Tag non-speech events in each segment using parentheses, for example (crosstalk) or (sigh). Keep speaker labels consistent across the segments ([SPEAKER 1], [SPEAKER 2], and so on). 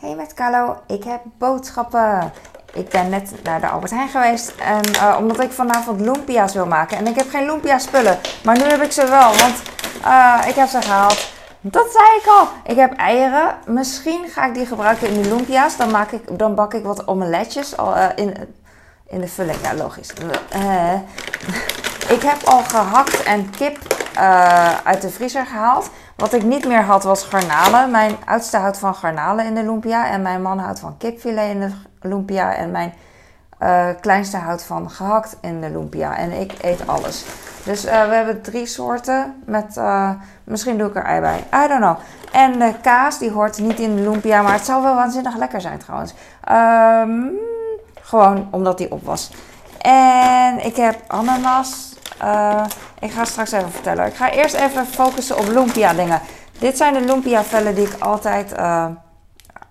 [SPEAKER 1] Hey met Carlo, ik heb boodschappen. Ik ben net naar de Albert Heijn geweest en uh, omdat ik vanavond lumpia's wil maken. En ik heb geen lumpia spullen, maar nu heb ik ze wel, want uh, ik heb ze gehaald. Dat zei ik al. Ik heb eieren. Misschien ga ik die gebruiken in de lumpia's. Dan, maak ik, dan bak ik wat omeletjes uh, in, in de vulling. Ja, logisch. (laughs) ik heb al gehakt en kip uit de vriezer gehaald. Wat ik niet meer had was garnalen. Mijn oudste houdt van garnalen in de lumpia. En mijn man houdt van kipfilet in de lumpia. En mijn uh, kleinste houdt van gehakt in de lumpia. En ik eet alles. Dus uh, we hebben drie soorten. Met, uh, misschien doe ik er ei bij. I don't know. En de kaas, die hoort niet in de lumpia. Maar het zou wel waanzinnig lekker zijn trouwens. Um, gewoon omdat die op was. En ik heb ananas. Uh, ik ga straks even vertellen. Ik ga eerst even focussen op lumpia dingen. Dit zijn de lumpia vellen die ik altijd uh,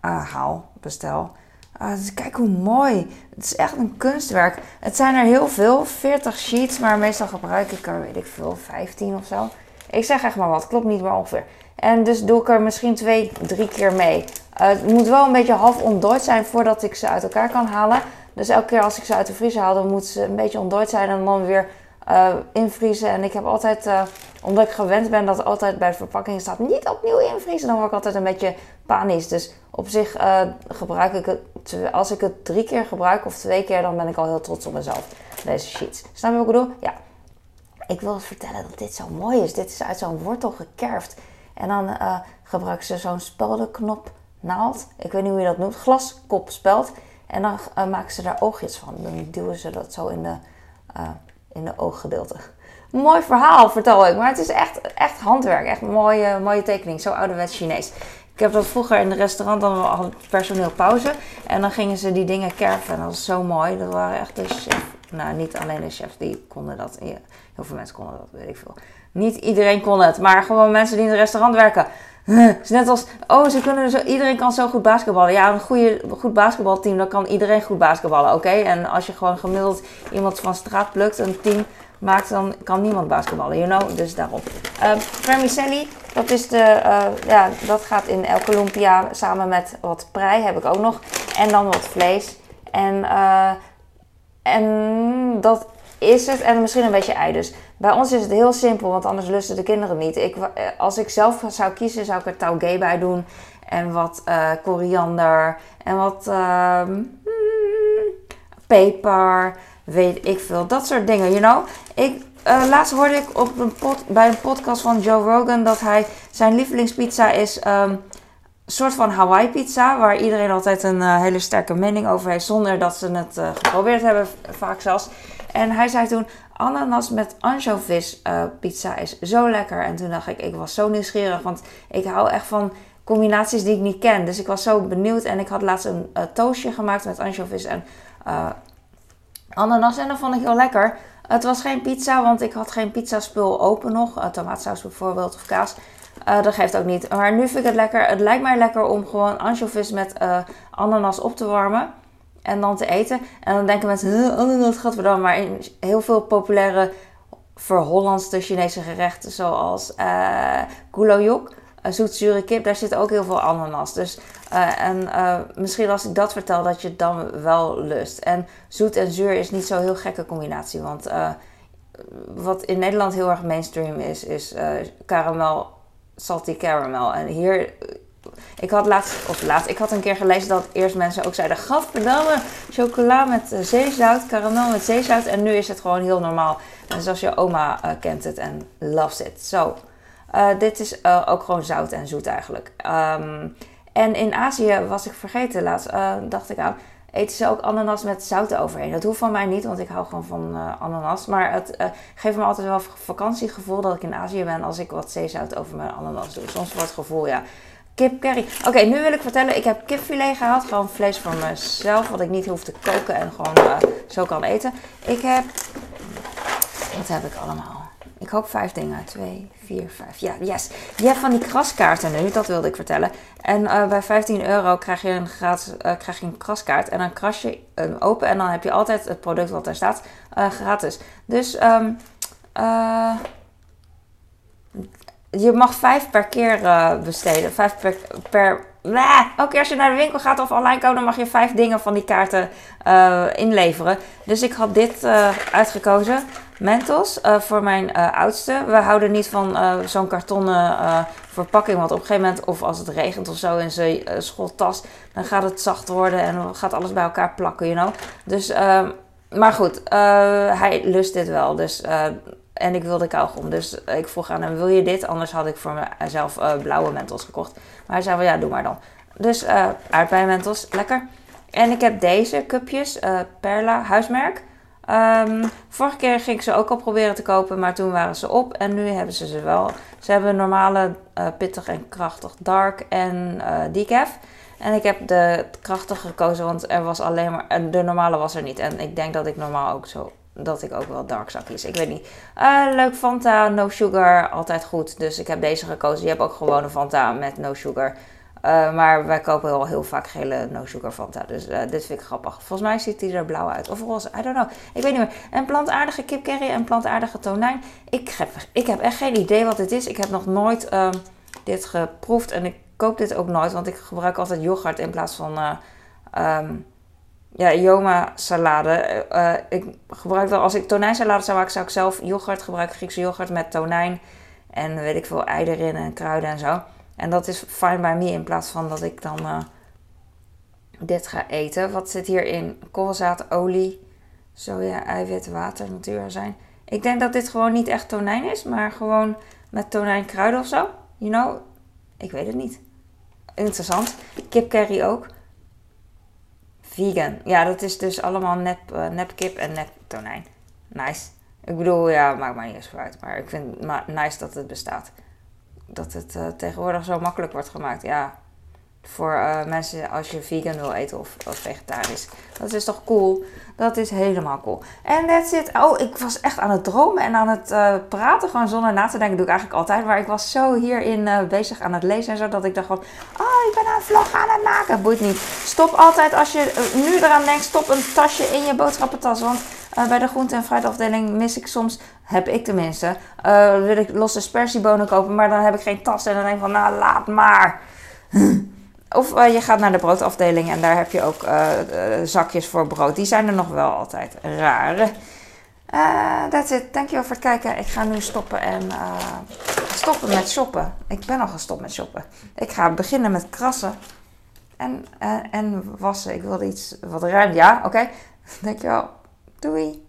[SPEAKER 1] uh, haal, bestel. Dus kijk hoe mooi. Het is echt een kunstwerk. Het zijn er heel veel, 40 sheets, maar meestal gebruik ik er, weet ik veel, 15 of zo. Ik zeg echt maar wat, klopt niet, maar ongeveer. En dus doe ik er misschien twee, drie keer mee. het moet wel een beetje half ontdooid zijn voordat ik ze uit elkaar kan halen. Dus elke keer als ik ze uit de vriezer haal, dan moeten ze een beetje ontdooid zijn en dan weer uh, invriezen. En ik heb altijd, uh, omdat ik gewend ben dat altijd bij verpakking staat niet opnieuw invriezen, dan word ik altijd een beetje panisch. Dus op zich uh, gebruik ik het, als ik het drie keer gebruik of twee keer, dan ben ik al heel trots op mezelf. Deze sheets. Snap je wat ik bedoel? Ja. Ik wil vertellen dat dit zo mooi is. Dit is uit zo'n wortel gekerfd. En dan gebruiken ze zo'n speldenknop naald. Ik weet niet hoe je dat noemt. Glaskop speld. En dan maken ze daar oogjes van. Dan duwen ze dat zo in de in de ooggedeelte. Mooi verhaal, vertel ik. Maar het is echt, echt handwerk. Echt mooie, mooie tekening. Zo ouderwets Chinees. Ik heb dat vroeger in het restaurant, dan had personeel pauze. En dan gingen ze die dingen kerven. En dat was zo mooi. Dat waren echt de chef. Nou, niet alleen de chefs die konden dat. Heel veel mensen konden dat, weet ik veel. Niet iedereen kon het. Maar gewoon mensen die in het restaurant werken. Het is net als, oh, ze kunnen zo, iedereen kan zo goed basketballen. Ja, een goede, goed basketbalteam, dan kan iedereen goed basketballen, oké? En als je gewoon gemiddeld iemand van straat plukt, een team maakt, dan kan niemand basketballen, you know? Dus daarom. Uh, dat, is de, uh, ja, dat gaat in elke lumpia samen met wat prei, heb ik ook nog. En dan wat vlees. En, uh, en dat is het. En misschien een beetje ei dus. Bij ons is het heel simpel, want anders lusten de kinderen niet. Ik, eh, als ik zelf zou kiezen, zou ik er taugé bij doen. En wat uh, koriander. En wat uh, peper. Weet ik veel. Dat soort dingen, you know. Ik, uh, laatst hoorde ik op een bij een podcast van Joe Rogan dat hij zijn lievelingspizza is... Um, een soort van Hawaii pizza, waar iedereen altijd een hele sterke mening over heeft, zonder dat ze het uh, geprobeerd hebben, vaak zelfs. En hij zei toen, ananas met anchovis uh, pizza is zo lekker. En toen dacht ik, ik was zo nieuwsgierig, want ik hou echt van combinaties die ik niet ken. Dus ik was zo benieuwd en ik had laatst een uh, toastje gemaakt met anchovis en uh, ananas. En dat vond ik heel lekker. Het was geen pizza, want ik had geen pizzaspul open nog. tomaatsaus bijvoorbeeld of kaas. dat geeft ook niet. Maar nu vind ik het lekker. Het lijkt mij lekker om gewoon anchovis met ananas op te warmen en dan te eten. En dan denken mensen, huh, ananas gaat dan. Maar in heel veel populaire verhollandste Chinese gerechten, zoals uh, gulojok, uh, zoetzure kip, daar zit ook heel veel ananas. Dus, uh, en misschien als ik dat vertel, dat je het dan wel lust. En zoet en zuur is niet zo'n heel gekke combinatie, want wat in Nederland heel erg mainstream is, is caramel, salty caramel. En hier ik had laatst, of laatst, ik had een keer gelezen dat eerst mensen ook zeiden: Gadverdamme, chocola met uh, zeezout, karamel met zeezout. En nu is het gewoon heel normaal. En zoals je oma uh, kent het en loves it. Zo, uh, dit is ook gewoon zout en zoet eigenlijk. Um, en in Azië was ik vergeten laatst, dacht ik aan, eten ze ook ananas met zout overheen. Dat hoeft van mij niet, want ik hou gewoon van ananas. Maar het geeft me altijd wel vakantiegevoel dat ik in Azië ben als ik wat zeezout over mijn ananas doe. Soms wordt het gevoel, ja Kip. Oké, nu wil ik vertellen. Ik heb kipfilet gehaald. Gewoon vlees van mezelf. Wat ik niet hoef te koken en gewoon uh, zo kan eten. Ik heb... Wat heb ik allemaal? Ik hoop vijf dingen. Twee, vier, vijf. Ja, yes. Je hebt van die kraskaarten nu. Dat wilde ik vertellen. En uh, bij 15 euro krijg je een, gratis, uh, krijg je een kraskaart. En dan kras je hem open. En dan heb je altijd het product wat daar staat gratis. Dus... Um, je mag vijf per keer uh, besteden. Vijf per, per als je naar de winkel gaat of online komt, dan mag je vijf dingen van die kaarten uh, inleveren. Dus ik had dit uh, uitgekozen. Mentos voor mijn oudste. We houden niet van zo'n kartonnen verpakking. Want op een gegeven moment, of als het regent of zo in zijn schooltas, dan gaat het zacht worden en dan gaat alles bij elkaar plakken, you know. Dus, ehm, maar goed, hij lust dit wel. Dus en ik wilde kauwgom. Dus ik vroeg aan hem, wil je dit? Anders had ik voor mezelf uh, blauwe mentos gekocht. Maar hij zei ja, doe maar dan. Dus uh, eh, aardbeienmentos, lekker. En ik heb deze cupjes, uh, Perla, huismerk. Um, vorige keer ging ik ze ook al proberen te kopen, maar toen waren ze op. En nu hebben ze ze wel. Ze hebben normale, pittig en krachtig dark en decaf. En ik heb de krachtige gekozen, want er was alleen maar... De normale was er niet. En ik denk dat ik normaal ook zo dat ik ook wel dark zou kiezen. Ik weet niet. Uh, leuk Fanta, no sugar, altijd goed. Dus ik heb deze gekozen. Je hebt ook gewoon een Fanta met no sugar. Uh, maar wij kopen wel heel vaak gele no sugar Fanta. Dus uh, dit vind ik grappig. Volgens mij ziet hij er blauw uit. Of roze, I don't know. Ik weet niet meer. En plantaardige kipcurry en plantaardige tonijn. Ik heb, ik heb echt geen idee wat dit is. Ik heb nog nooit uh, dit geproefd. En ik koop dit ook nooit. Want ik gebruik altijd yoghurt in plaats van... Um, ja, Yoma salade. Uh, ik gebruik dan, als ik tonijnsalade zou maken, zou ik zelf yoghurt gebruiken. Griekse yoghurt met tonijn. En weet ik veel, ei erin en kruiden en zo. En dat is fine by me in plaats van dat ik dan uh, dit ga eten. Wat zit hierin? Koolzaad, olie, soja, eiwit, water, natuurazijn. Ik denk dat dit gewoon niet echt tonijn is, maar gewoon met tonijn kruiden of zo. You know? Ik weet het niet. Interessant. Kipcurry ook. Vegan. Ja, dat is dus allemaal nep, uh, nep kip en nep tonijn. Nice. Ik bedoel, ja, maakt mij niet eens uit. Maar ik vind het nice dat het bestaat. Dat het uh, tegenwoordig zo makkelijk wordt gemaakt. Ja, voor uh, mensen als je vegan wil eten of, of, vegetarisch. Dat is toch cool? Dat is helemaal cool. En that's it. Oh, ik was echt aan het dromen en aan het uh, praten. Gewoon zonder na te denken. doe ik eigenlijk altijd. Maar ik was zo hierin uh, bezig aan het lezen en zo. Dat ik dacht van, oh, ik ben een vlog aan het maken. Boeit niet. Stop altijd als je nu eraan denkt. Stop een tasje in je boodschappentas. Want bij de groente- en fruitafdeling mis ik soms, heb ik tenminste, wil ik losse spersiebonen kopen. Maar dan heb ik geen tas. En dan denk ik van, nou, laat maar. (laughs) Of uh, je gaat naar de broodafdeling en daar heb je ook uh, zakjes voor brood. Die zijn er nog wel altijd. Rare. that's it. Dankjewel voor het kijken. Ik ga nu stoppen en stoppen met shoppen. Ik ben al gestopt met shoppen. Ik ga beginnen met krassen. En, en wassen. Ik wilde iets wat ruim. Ja, oké. (laughs) Dankjewel. Doei.